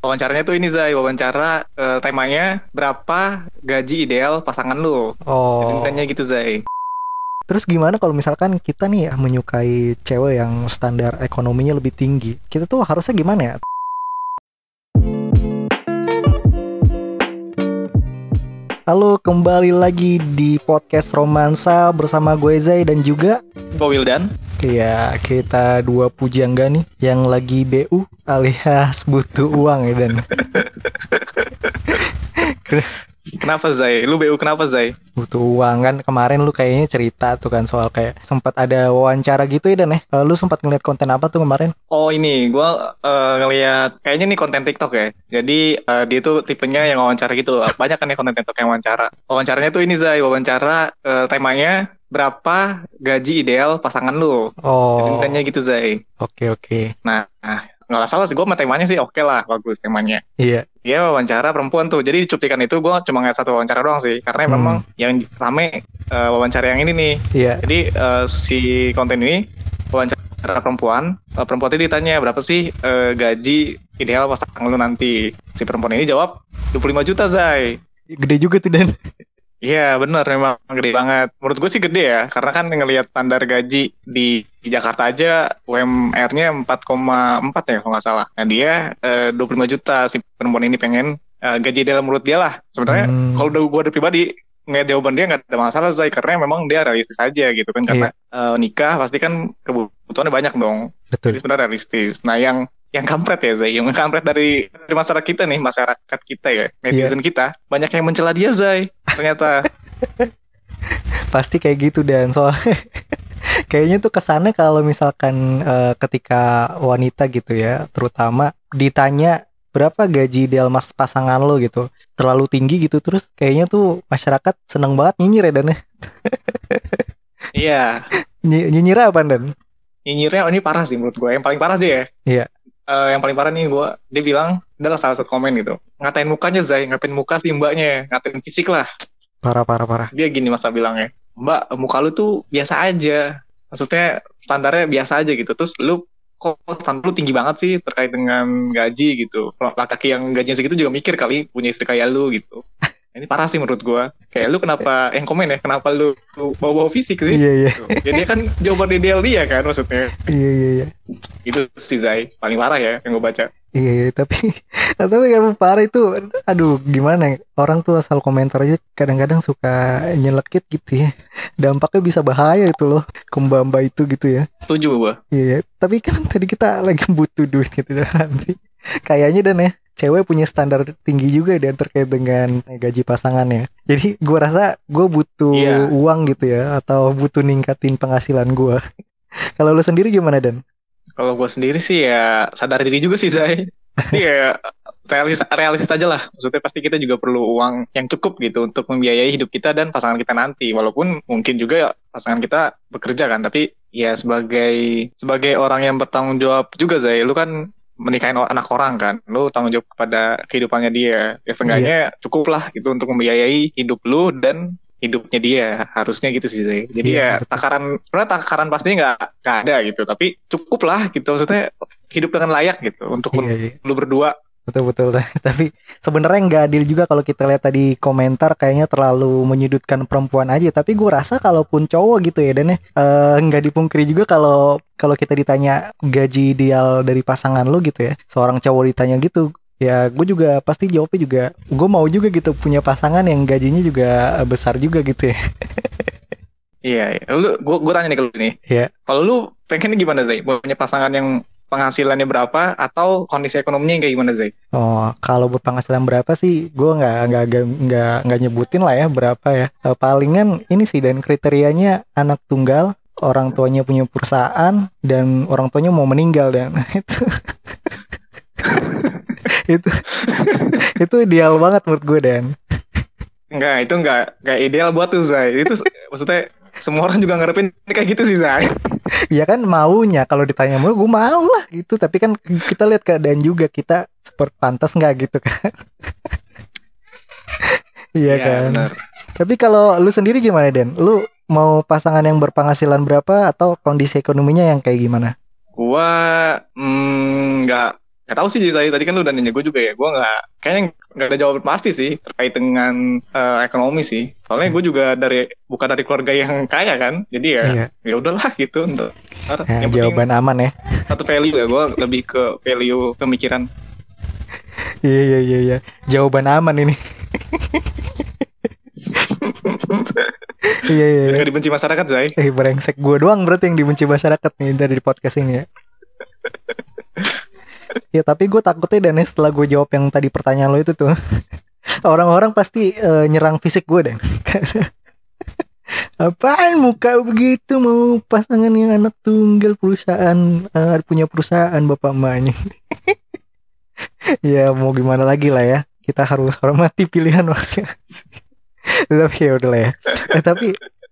wawancaranya tuh ini Zai, wawancara eh, temanya berapa gaji ideal pasangan lu. Oh. Intinya gitu Zai. Terus gimana kalau misalkan kita nih menyukai cewek yang standar ekonominya lebih tinggi? Kita tuh harusnya gimana ya? Halo, kembali lagi di podcast Romansa bersama gue Zai dan juga Gue Wildan. ya kita dua pujangga nih yang lagi BU alias butuh uang ya dan Kenapa Zai? Lu BU kenapa Zai? butuh uang kan kemarin lu kayaknya cerita tuh kan soal kayak sempat ada wawancara gitu ya dan eh Eh, lu sempat ngeliat konten apa tuh kemarin? Oh ini, gue eh, ngelihat kayaknya nih konten TikTok ya. Jadi eh, dia tuh tipenya yang wawancara gitu. Banyak kan ya konten TikTok yang wawancara. Wawancaranya tuh ini Zai, wawancara eh, temanya berapa gaji ideal pasangan lu. Oh, Intinya gitu Zai. oke oke. Nah, nah, nggak salah sih gue sama temanya sih oke lah, bagus temanya. Iya. Dia wawancara perempuan tuh. Jadi di cuplikan itu gue cuma ngeliat satu wawancara doang sih. Karena Hmm. memang yang rame eh, wawancara yang ini nih. Iya. Jadi eh, si konten ini wawancara perempuan. Eh, perempuan itu ditanya berapa sih eh, gaji ideal pasangan lu nanti. Si perempuan ini jawab 25 juta Zai. Gede juga tuh dan. Iya bener memang gede banget. Menurut gue sih gede ya. Karena kan ngelihat standar gaji di, di Jakarta aja UMR-nya 4,4 ya kalau nggak salah. Nah dia eh, 25 juta si perempuan ini pengen eh, gaji ideal menurut dia lah. Sebenarnya Hmm. kalau udah gue ada pribadi ngeliat jawaban dia nggak ada masalah Zai karena memang dia realistis aja gitu kan karena eh, nikah pasti kan kebutuhannya banyak dong jadi Betul. sebenarnya realistis nah yang yang kampret ya Zai. Yang kampret dari, dari masyarakat kita nih masyarakat kita ya netizen kita. Banyak yang mencela dia Zai ternyata. Pasti kayak gitu dan. Soalnya kayaknya tuh kesannya kalau misalkan eh, ketika wanita gitu ya, terutama ditanya berapa gaji ideal mas pasangan lo? gitu, terlalu tinggi gitu terus kayaknya tuh masyarakat seneng banget nyinyir ya dan ya. iya. Ny- nyinyir apa dan? nyinyirnya oh, ini parah sih menurut gue yang paling parah dia ya. Iya. Eh, yang paling parah nih gue dia bilang adalah salah satu komen gitu. Ngatain mukanya Zai. Ngatain muka si mbaknya. Ngatain fisik lah. Parah parah parah. dia gini masa bilangnya mbak muka lu tuh biasa aja. Maksudnya standarnya biasa aja gitu. Terus lu kok standar lu tinggi banget sih terkait dengan gaji gitu. Laki yang gajinya segitu juga mikir kali punya istri kayak lu gitu ini parah sih menurut gua. Kayak lu kenapa yang komen ya kenapa lu, lu bawa-bawa fisik sih? Iya iya. Jadi kan jawaban ideal dia kan maksudnya. Iya iya. iya. itu si Zai. Paling parah ya yang gue baca. Iya, iya, tapi tapi yang parah itu aduh gimana ya? Orang tuh asal komentar aja kadang-kadang suka nyelekit gitu ya. Dampaknya bisa bahaya itu loh kembamba itu gitu ya. Setuju gua. Iya iya. tapi kan tadi kita lagi butuh duit gitu nanti. Kayaknya dan ya cewek punya standar tinggi juga dan terkait dengan gaji pasangannya jadi gua rasa gue butuh Iya. uang gitu ya atau butuh ningkatin penghasilan gua kalau lu sendiri gimana dan Kalau gue sendiri sih ya sadar diri juga sih Zai. Pasti ya realis realistis aja lah. Maksudnya pasti kita juga perlu uang yang cukup gitu untuk membiayai hidup kita dan pasangan kita nanti. Walaupun mungkin juga pasangan kita bekerja kan, tapi ya sebagai sebagai orang yang bertanggung jawab juga Zai, lu kan menikahin anak orang kan, lu tanggung jawab kepada kehidupannya dia. Ya seenggaknya cukup lah gitu untuk membiayai hidup lu dan hidupnya dia harusnya gitu sih Zai. Jadi Iya, ya betul. takaran sebenarnya takaran pastinya nggak nggak ada gitu, tapi cukup lah gitu maksudnya hidup dengan layak gitu untuk iya iya lu berdua. Betul betul tapi sebenarnya nggak adil juga kalau kita lihat tadi komentar kayaknya terlalu menyudutkan perempuan aja tapi gue rasa kalaupun cowok gitu ya dan ya eh, nggak dipungkiri juga kalau kalau kita ditanya gaji ideal dari pasangan lu gitu ya seorang cowok ditanya gitu ya gue juga pasti jawabnya juga gue mau juga gitu punya pasangan yang gajinya juga besar juga gitu ya Iya, iya. Lu gua gua tanya nih ke lu nih. Iya. Kalau lu pengennya gimana? Mau punya pasangan yang penghasilannya berapa atau kondisi ekonominya kayak gimana Zai? Oh, kalau berpenghasilan berapa sih? Gue nggak nggak nggak nggak nyebutin lah ya berapa ya. Eh, palingan ini sih dan kriterianya anak tunggal, orang tuanya punya perusahaan dan orang tuanya mau meninggal dan itu itu itu ideal banget menurut gue dan Enggak, itu enggak enggak ideal buat tuh Zai. Itu maksudnya semua orang juga ngarepin kayak gitu sih Zai. ya kan maunya kalau ditanya mau gue mau lah gitu tapi kan kita lihat keadaan juga kita seperti pantas nggak gitu kan iya kan benar. Tapi kalau lu sendiri gimana Den? Lu mau pasangan yang berpenghasilan berapa atau kondisi ekonominya yang kayak gimana? Gua mm, nggak Gak tahu sih saya tadi kan lu udah nanya gue juga ya. Gue nggak kayaknya nggak ada jawaban pasti sih terkait dengan uh, ekonomi sih. Soalnya gue juga dari bukan dari keluarga yang kaya kan. Jadi ya Iya. ya udahlah gitu untuk Ya, yang penting jawaban aman ya. satu value ya. Gue lebih ke value pemikiran. Iya iya iya iya. Jawaban aman ini. Iya iya. iya. Gak dibenci masyarakat Zai. Eh brengsek gue doang berarti yang dibenci masyarakat nih dari podcast ini ya. ya tapi gue takutnya dan setelah gue jawab yang tadi pertanyaan lo itu tuh orang-orang pasti eh, nyerang fisik gue deh. Apaan muka begitu mau pasangan yang anak tunggal perusahaan eh, punya perusahaan bapak emaknya. ya mau gimana lagi lah ya kita harus hormati pilihan warga. tapi ya udah lah ya. Eh, tapi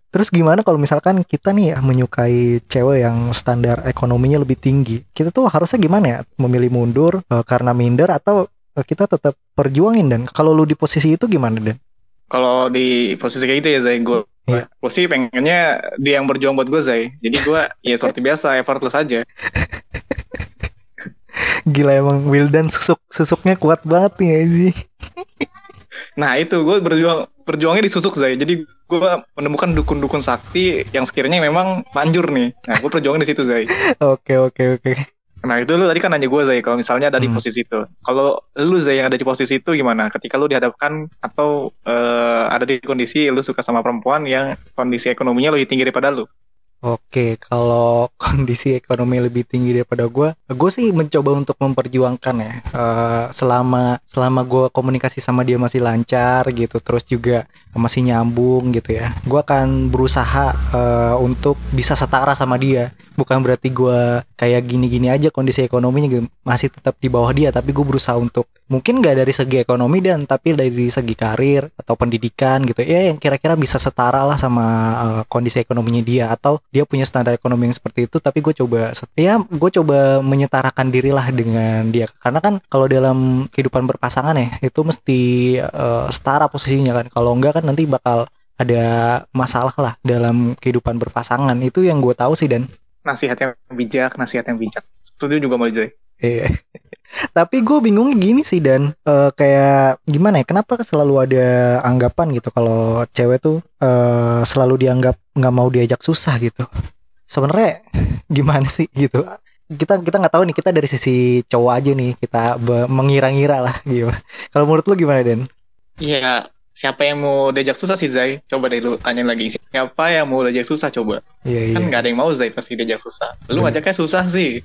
Terus gimana kalau misalkan kita nih ya menyukai cewek yang standar ekonominya lebih tinggi? Kita tuh harusnya gimana ya? Memilih mundur eh, karena minder atau eh, kita tetap perjuangin dan kalau lu di posisi itu gimana dan? Kalau di posisi kayak gitu ya Zai, gue gue sih pengennya dia yang berjuang buat gue Zai. Jadi gue ya seperti biasa effortless aja. Gila emang Wildan susuk susuknya kuat banget nih sih. Nah itu gue berjuang berjuangnya di susuk Zai. Jadi gue menemukan dukun-dukun sakti yang sekiranya memang manjur nih. Nah gue perjuangin di situ Zai. Oke oke oke. Nah itu lu tadi kan nanya gue Zai kalau misalnya ada di Hmm. posisi itu. Kalau lu Zai yang ada di posisi itu gimana? Ketika lu dihadapkan atau eh, ada di kondisi lu suka sama perempuan yang kondisi ekonominya lebih tinggi daripada lu. Oke, kalau kondisi ekonomi lebih tinggi daripada gue, gue sih mencoba untuk memperjuangkan ya. Eh, selama selama gue komunikasi sama dia masih lancar gitu, terus juga masih nyambung gitu ya. Gue akan berusaha eh, untuk bisa setara sama dia. Bukan berarti gue kayak gini-gini aja kondisi ekonominya gitu, masih tetap di bawah dia, tapi gue berusaha untuk mungkin gak dari segi ekonomi dan tapi dari segi karir atau pendidikan gitu. Ya yang kira-kira bisa setara lah sama eh, kondisi ekonominya dia atau dia punya standar ekonomi yang seperti itu tapi gue coba ya gue coba menyetarakan dirilah dengan dia. Karena kan kalau dalam kehidupan berpasangan ya itu mesti eh, setara posisinya kan. Kalau enggak kan nanti bakal ada masalah lah dalam kehidupan berpasangan. Itu yang gue tahu sih dan. Nasihat yang bijak, nasihat yang bijak. Setuju juga mau Zai. Iya. Tapi gue bingungnya gini sih dan eh, kayak gimana ya? Kenapa selalu ada anggapan gitu kalau cewek tuh eh, selalu dianggap nggak mau diajak susah gitu. Sebenarnya gimana sih gitu? Kita kita nggak tahu nih kita dari sisi cowok aja nih kita mengira-ngira lah gitu. Kalau menurut lu gimana Den? Iya, siapa yang mau diajak susah sih Zai? Coba deh lu tanyain lagi. Siapa yang mau diajak susah coba? Iya Kan iya. nggak ada yang mau Zai pasti diajak susah. Lu ngajaknya susah sih.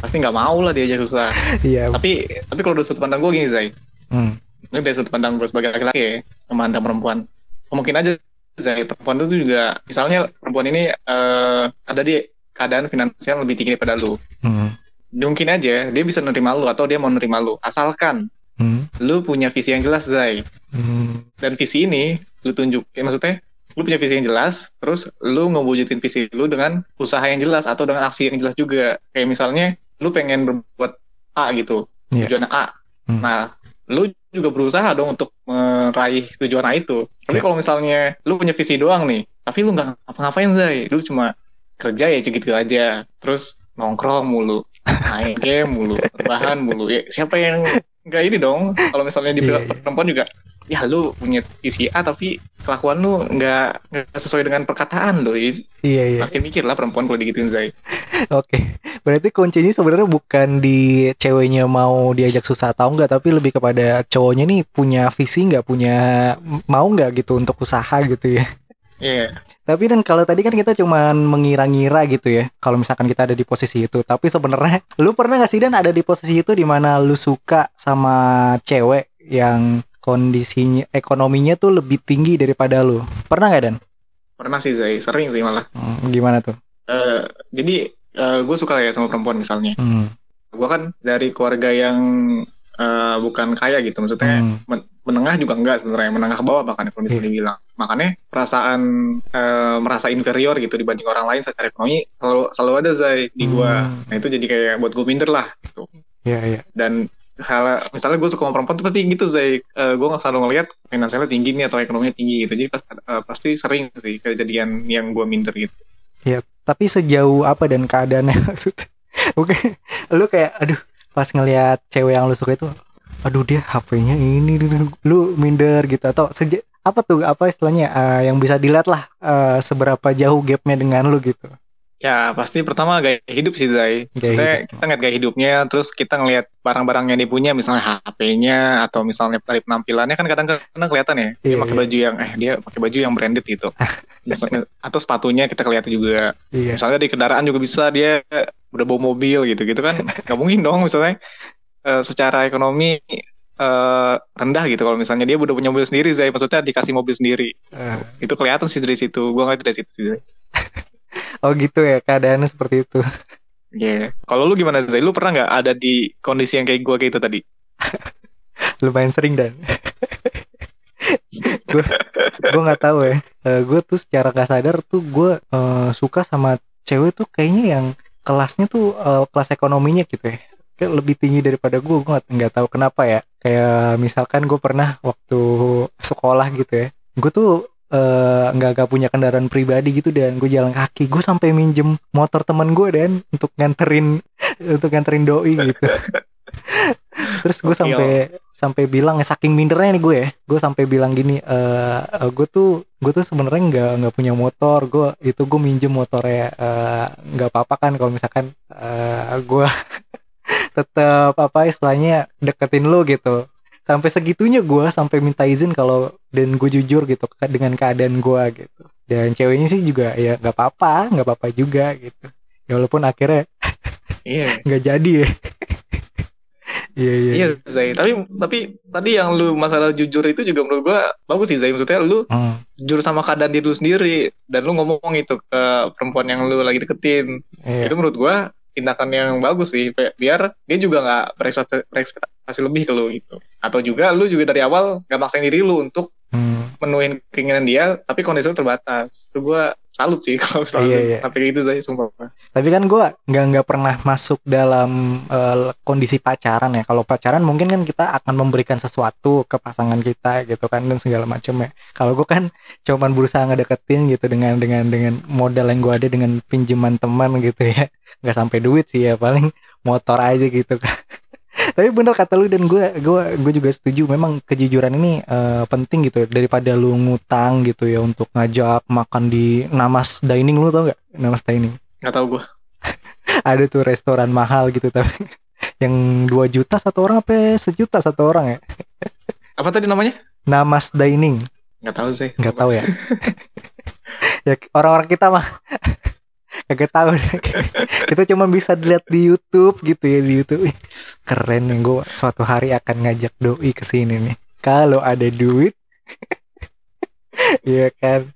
Pasti nggak mau lah diajak susah. Iya. Tapi tapi kalau dari sudut pandang gue gini Zai. Hmm. Ini dari sudut pandang gue sebagai laki-laki ya, memandang perempuan. Mungkin aja Zai, perempuan itu juga, misalnya perempuan ini eh, ada di keadaan finansial lebih tinggi daripada lu. Hmm. Mungkin aja dia bisa nerima lu atau dia mau nerima lu. Asalkan Hmm. lu punya visi yang jelas Zai. Hmm. dan visi ini lu tunjuk ya maksudnya lu punya visi yang jelas terus lu ngewujudin visi lu dengan usaha yang jelas atau dengan aksi yang jelas juga kayak misalnya lu pengen berbuat A gitu Iya. tujuan A Hmm. nah lu juga berusaha dong untuk meraih tujuan A itu tapi Iya. kalau misalnya lu punya visi doang nih tapi lu nggak ngapa-ngapain Zai lu cuma kerja ya gitu aja terus nongkrong mulu main game mulu rebahan mulu ya siapa yang nggak ini dong kalau misalnya di Iya, iya. perempuan juga ya lu punya visi A tapi kelakuan lu nggak nggak sesuai dengan perkataan lu Ya, Iya iya. makin mikir lah perempuan kalau digituin Zai Oke, berarti kuncinya sebenarnya bukan di ceweknya mau diajak susah atau enggak, tapi lebih kepada cowoknya nih punya visi nggak, punya mau nggak gitu untuk usaha gitu ya. Iya Tapi dan kalau tadi kan kita cuman mengira-ngira gitu ya, kalau misalkan kita ada di posisi itu. Tapi sebenarnya, lu pernah nggak sih dan ada di posisi itu di mana lu suka sama cewek yang kondisinya ekonominya tuh lebih tinggi daripada lu? Pernah nggak dan? pernah sih Zai sering sih malah Hmm, gimana tuh? Eh, jadi gue suka ya sama perempuan misalnya Hmm, gue kan dari keluarga yang eh, bukan kaya gitu. Maksudnya hmm, men- menengah juga enggak sebenarnya. Menengah ke bawah bahkan kalau bisa Iya. dibilang. Makanya perasaan eh, merasa inferior gitu dibanding orang lain secara ekonomi selalu selalu ada Zai di gua. Hmm. nah itu jadi kayak buat gue minder lah gitu. Iya iya. dan salah misalnya gue suka sama perempuan tuh pasti gitu Zai. Eh, gue nggak selalu ngelihat finansialnya tinggi nih atau ekonominya tinggi gitu. Jadi pas- eh, pasti sering sih kejadian yang gue minder gitu. Ya, tapi sejauh apa dan keadaannya? Maksudnya? Oke, lu kayak aduh pas ngelihat cewek yang lu suka itu aduh dia HP-nya ini lu minder gitu atau sejak apa tuh apa istilahnya uh, yang bisa dilihat lah uh, seberapa jauh gapnya dengan lu gitu Ya pasti pertama gaya hidup sih Zai. Kita, kita ngeliat gaya hidupnya, terus kita ngeliat barang-barang yang dia punya, misalnya HP-nya atau misalnya dari penampilannya kan kadang-kadang kelihatan ya. Dia yeah, pakai yeah. baju yang eh dia pakai baju yang branded gitu. misalnya, atau sepatunya kita kelihatan juga. Yeah. Misalnya di kendaraan juga bisa dia udah bawa mobil gitu gitu kan. Gak mungkin dong misalnya uh, secara ekonomi uh, rendah gitu kalau misalnya dia udah punya mobil sendiri Zai maksudnya dikasih mobil sendiri uh. itu kelihatan sih dari situ gue ngeliat dari situ sih oh gitu ya keadaannya seperti itu Iya. Yeah. Kalau lu gimana Zai? Lu pernah nggak ada di kondisi yang kayak gue kayak itu tadi? Lumayan sering dan. gue gue nggak tahu ya. Uh, gue tuh secara gak sadar tuh gue uh, suka sama cewek tuh kayaknya yang kelasnya tuh uh, kelas ekonominya gitu ya. Kayak lebih tinggi daripada gue. Gue nggak tahu kenapa ya. Kayak misalkan gue pernah waktu sekolah gitu ya. Gue tuh Eh, nggak uh, gak punya kendaraan pribadi gitu dan gue jalan kaki gue sampai minjem motor teman gue dan untuk nganterin untuk nganterin doi gitu terus gue sampai sampai bilang ya saking mindernya nih gue ya. Gue sampai bilang gini uh, uh, gue tuh gue tuh sebenarnya nggak nggak punya motor. Gue itu gue minjem motornya nggak uh, apa-apa kan kalau misalkan uh, gue tetap apa istilahnya deketin lo gitu. Sampai segitunya gue sampai minta izin kalau dan gue jujur gitu dengan keadaan gue gitu. Dan ceweknya sih juga ya nggak apa-apa nggak apa-apa juga gitu. Ya walaupun akhirnya iya. nggak jadi ya iya iya iya Zai tapi tapi tadi yang lu masalah jujur itu juga menurut gue bagus sih Zai maksudnya lu hmm. jujur sama keadaan diri lu sendiri dan lu ngomong itu ke perempuan yang lu lagi deketin. Iya. itu menurut gue tindakan yang bagus sih biar dia juga nggak berekspektasi lebih ke lu gitu. Atau juga lu juga dari awal nggak maksain diri lu untuk hmm. menuhin keinginan dia tapi kondisi lu terbatas. Itu gue salut sih kalau misalnya iya, iya. sampai gitu saya sumpah. Tapi kan gue nggak nggak pernah masuk dalam uh, kondisi pacaran ya. Kalau pacaran mungkin kan kita akan memberikan sesuatu ke pasangan kita gitu kan dan segala macam ya. Kalau gue kan cuman berusaha ngedeketin gitu dengan dengan dengan modal yang gue ada dengan pinjaman teman gitu ya. Nggak sampai duit sih ya paling motor aja gitu kan tapi bener kata lu dan gue gue gue juga setuju. Memang kejujuran ini uh, penting gitu ya, daripada lu ngutang gitu ya untuk ngajak makan di Namas Dining. Lu tau gak? Namas Dining. Nggak tau gue ada tuh restoran mahal gitu tapi yang 2 juta satu orang apa sejuta satu orang ya? Apa tadi namanya? Namas Dining. Nggak tahu sih. Nggak tahu ya? Ya orang-orang kita mah kagak tahu kita cuma bisa dilihat di YouTube gitu ya di YouTube. Keren nih gue suatu hari akan ngajak doi ke sini nih. Kalau ada duit Iya kan?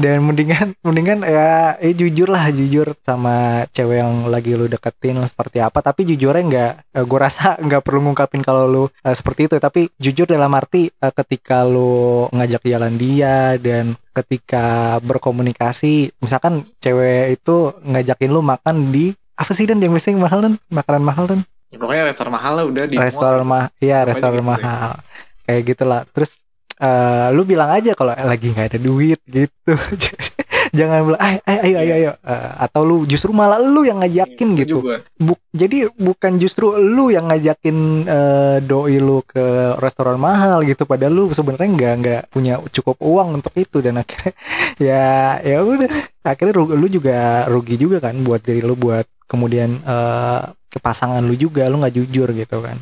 Dan mendingan mendingan ya eh jujur lah jujur sama cewek yang lagi lu deketin seperti apa. Tapi jujurnya nggak eh, gue rasa nggak perlu ngungkapin kalau lu uh, seperti itu. Tapi jujur dalam arti uh, ketika lu ngajak jalan dia dan ketika berkomunikasi misalkan cewek itu ngajakin lu makan di apa sih dan? Yang biasanya mahal dan? Makanan mahal dan? Ya, pokoknya restoran mahal lah udah di restoran mahal iya restoran gitu mahal. Ya. kayak gitulah. Terus uh, lu bilang aja kalau lagi nggak ada duit gitu. Jangan bilang ayo ayo ayo ayo, ayo. Uh, atau lu justru malah lu yang ngajakin ya, gitu. Buk, jadi bukan justru lu yang ngajakin uh, doi lu ke restoran mahal gitu. Padahal lu sebenarnya nggak nggak punya cukup uang untuk itu. Dan akhirnya ya ya udah. Akhirnya lu, lu juga rugi juga kan buat diri lu buat kemudian uh, ke pasangan lu juga lu nggak jujur gitu kan.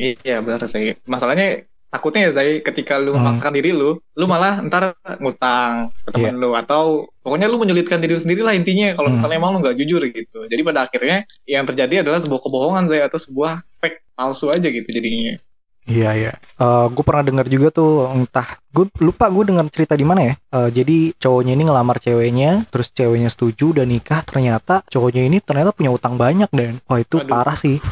Iya benar sih. Masalahnya takutnya ya Zai ketika lu hmm. makan diri lu lu malah ntar ngutang ke temen yeah. lu atau pokoknya lu menyulitkan diri lu sendiri lah intinya kalau hmm. misalnya emang lu nggak jujur gitu jadi pada akhirnya yang terjadi adalah sebuah kebohongan Zai atau sebuah fake palsu aja gitu jadinya Iya iya. Uh, gue pernah dengar juga tuh entah gue lupa gue dengar cerita di mana ya. Uh, jadi cowoknya ini ngelamar ceweknya, terus ceweknya setuju dan nikah. Ternyata cowoknya ini ternyata punya utang banyak dan wah itu Aduh. parah sih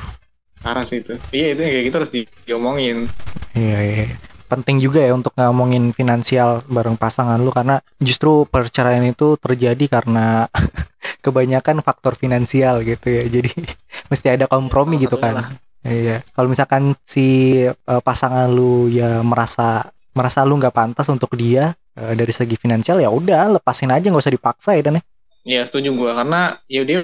parah sih itu. Iya itu kayak gitu harus di diomongin. Iya iya. Penting juga ya untuk ngomongin finansial bareng pasangan lu karena justru perceraian itu terjadi karena kebanyakan faktor finansial gitu ya. Jadi mesti ada kompromi Salah gitu kan. Lah. iya. Kalau misalkan si uh, pasangan lu ya merasa merasa lu nggak pantas untuk dia uh, dari segi finansial ya udah lepasin aja nggak usah dipaksa ya dan ya. Iya setuju gue karena ya dia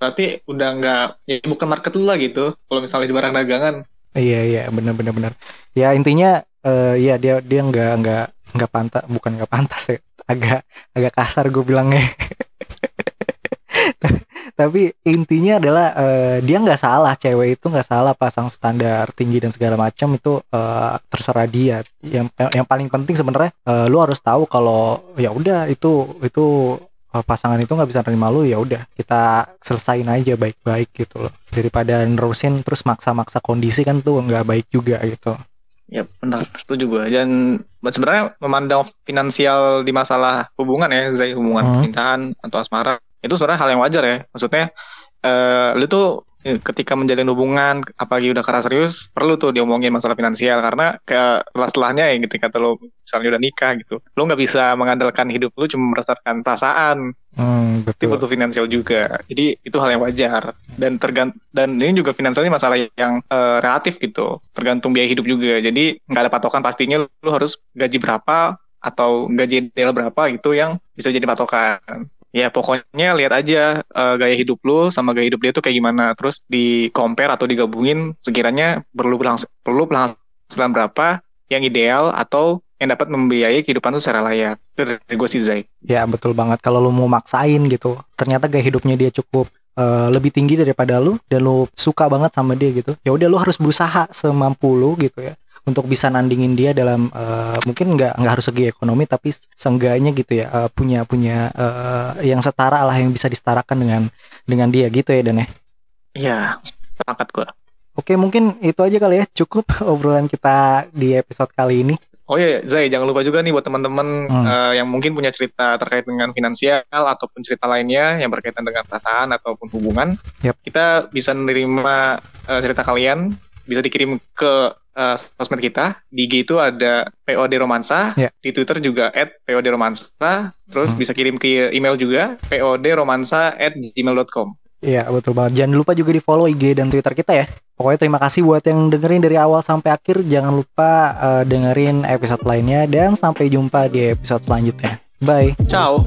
berarti udah nggak ya bukan market lu lah gitu kalau misalnya di barang dagangan Iya iya benar benar benar. Ya intinya eh ya dia dia nggak nggak nggak pantas bukan nggak pantas ya agak agak kasar gue bilangnya. Tapi intinya adalah eh, dia nggak salah cewek itu nggak salah pasang standar tinggi dan segala macam itu eh, terserah dia. Yang yang paling penting sebenarnya eh, lu harus tahu kalau ya udah itu itu eh, pasangan itu nggak bisa nerima lu ya udah kita selesain aja baik-baik gitu loh. Daripada nerusin terus maksa-maksa kondisi kan tuh nggak baik juga gitu. Ya benar. Setuju gue dan sebenarnya memandang finansial di masalah hubungan ya Zai hubungan Hmm. percintaan atau asmara itu sebenarnya hal yang wajar ya. Maksudnya eh lu tuh ketika menjalin hubungan apalagi udah karena serius perlu tuh diomongin masalah finansial karena ke setelahnya ya ketika lu misalnya udah nikah gitu lu nggak bisa mengandalkan hidup lu cuma berdasarkan perasaan hmm, betul butuh finansial juga. Jadi itu hal yang wajar dan tergant dan ini juga finansial ini masalah yang eh, relatif gitu, tergantung biaya hidup juga. Jadi nggak ada patokan pastinya lu harus gaji berapa atau gaji ideal berapa gitu yang bisa jadi patokan. Ya pokoknya lihat aja eh, gaya hidup lu sama gaya hidup dia tuh kayak gimana, terus di compare atau digabungin sekiranya perlu pelangs- perlu penghasilan berapa yang ideal atau yang dapat membiayai kehidupan lu secara layak. Dari gue sih Zai. ya betul banget kalau lu mau maksain gitu ternyata gaya hidupnya dia cukup eh, lebih tinggi daripada lu dan lu suka banget sama dia gitu ya udah lu harus berusaha semampu lu gitu ya untuk bisa nandingin dia dalam eh, mungkin nggak nggak harus segi ekonomi tapi seenggaknya gitu ya eh, punya punya eh, yang setara lah yang bisa disetarakan dengan dengan dia gitu ya dan ya Iya, sepakat gue. Oke mungkin itu aja kali ya cukup obrolan kita di episode kali ini Oh iya, Zai, jangan lupa juga nih buat teman-teman Hmm. eh, yang mungkin punya cerita terkait dengan finansial ataupun cerita lainnya yang berkaitan dengan perasaan ataupun hubungan. Yap. Kita bisa menerima eh, cerita kalian, bisa dikirim ke eh, sosmed kita. Di IG itu ada POD Romansa, Ya. di Twitter juga @PODRomansa, terus Hmm. bisa kirim ke email juga podromansa@gmail.com. Iya betul banget. Jangan lupa juga di follow IG dan Twitter kita ya. Pokoknya terima kasih buat yang dengerin dari awal sampai akhir. Jangan lupa eh, dengerin episode lainnya dan sampai jumpa di episode selanjutnya. Bye. Ciao.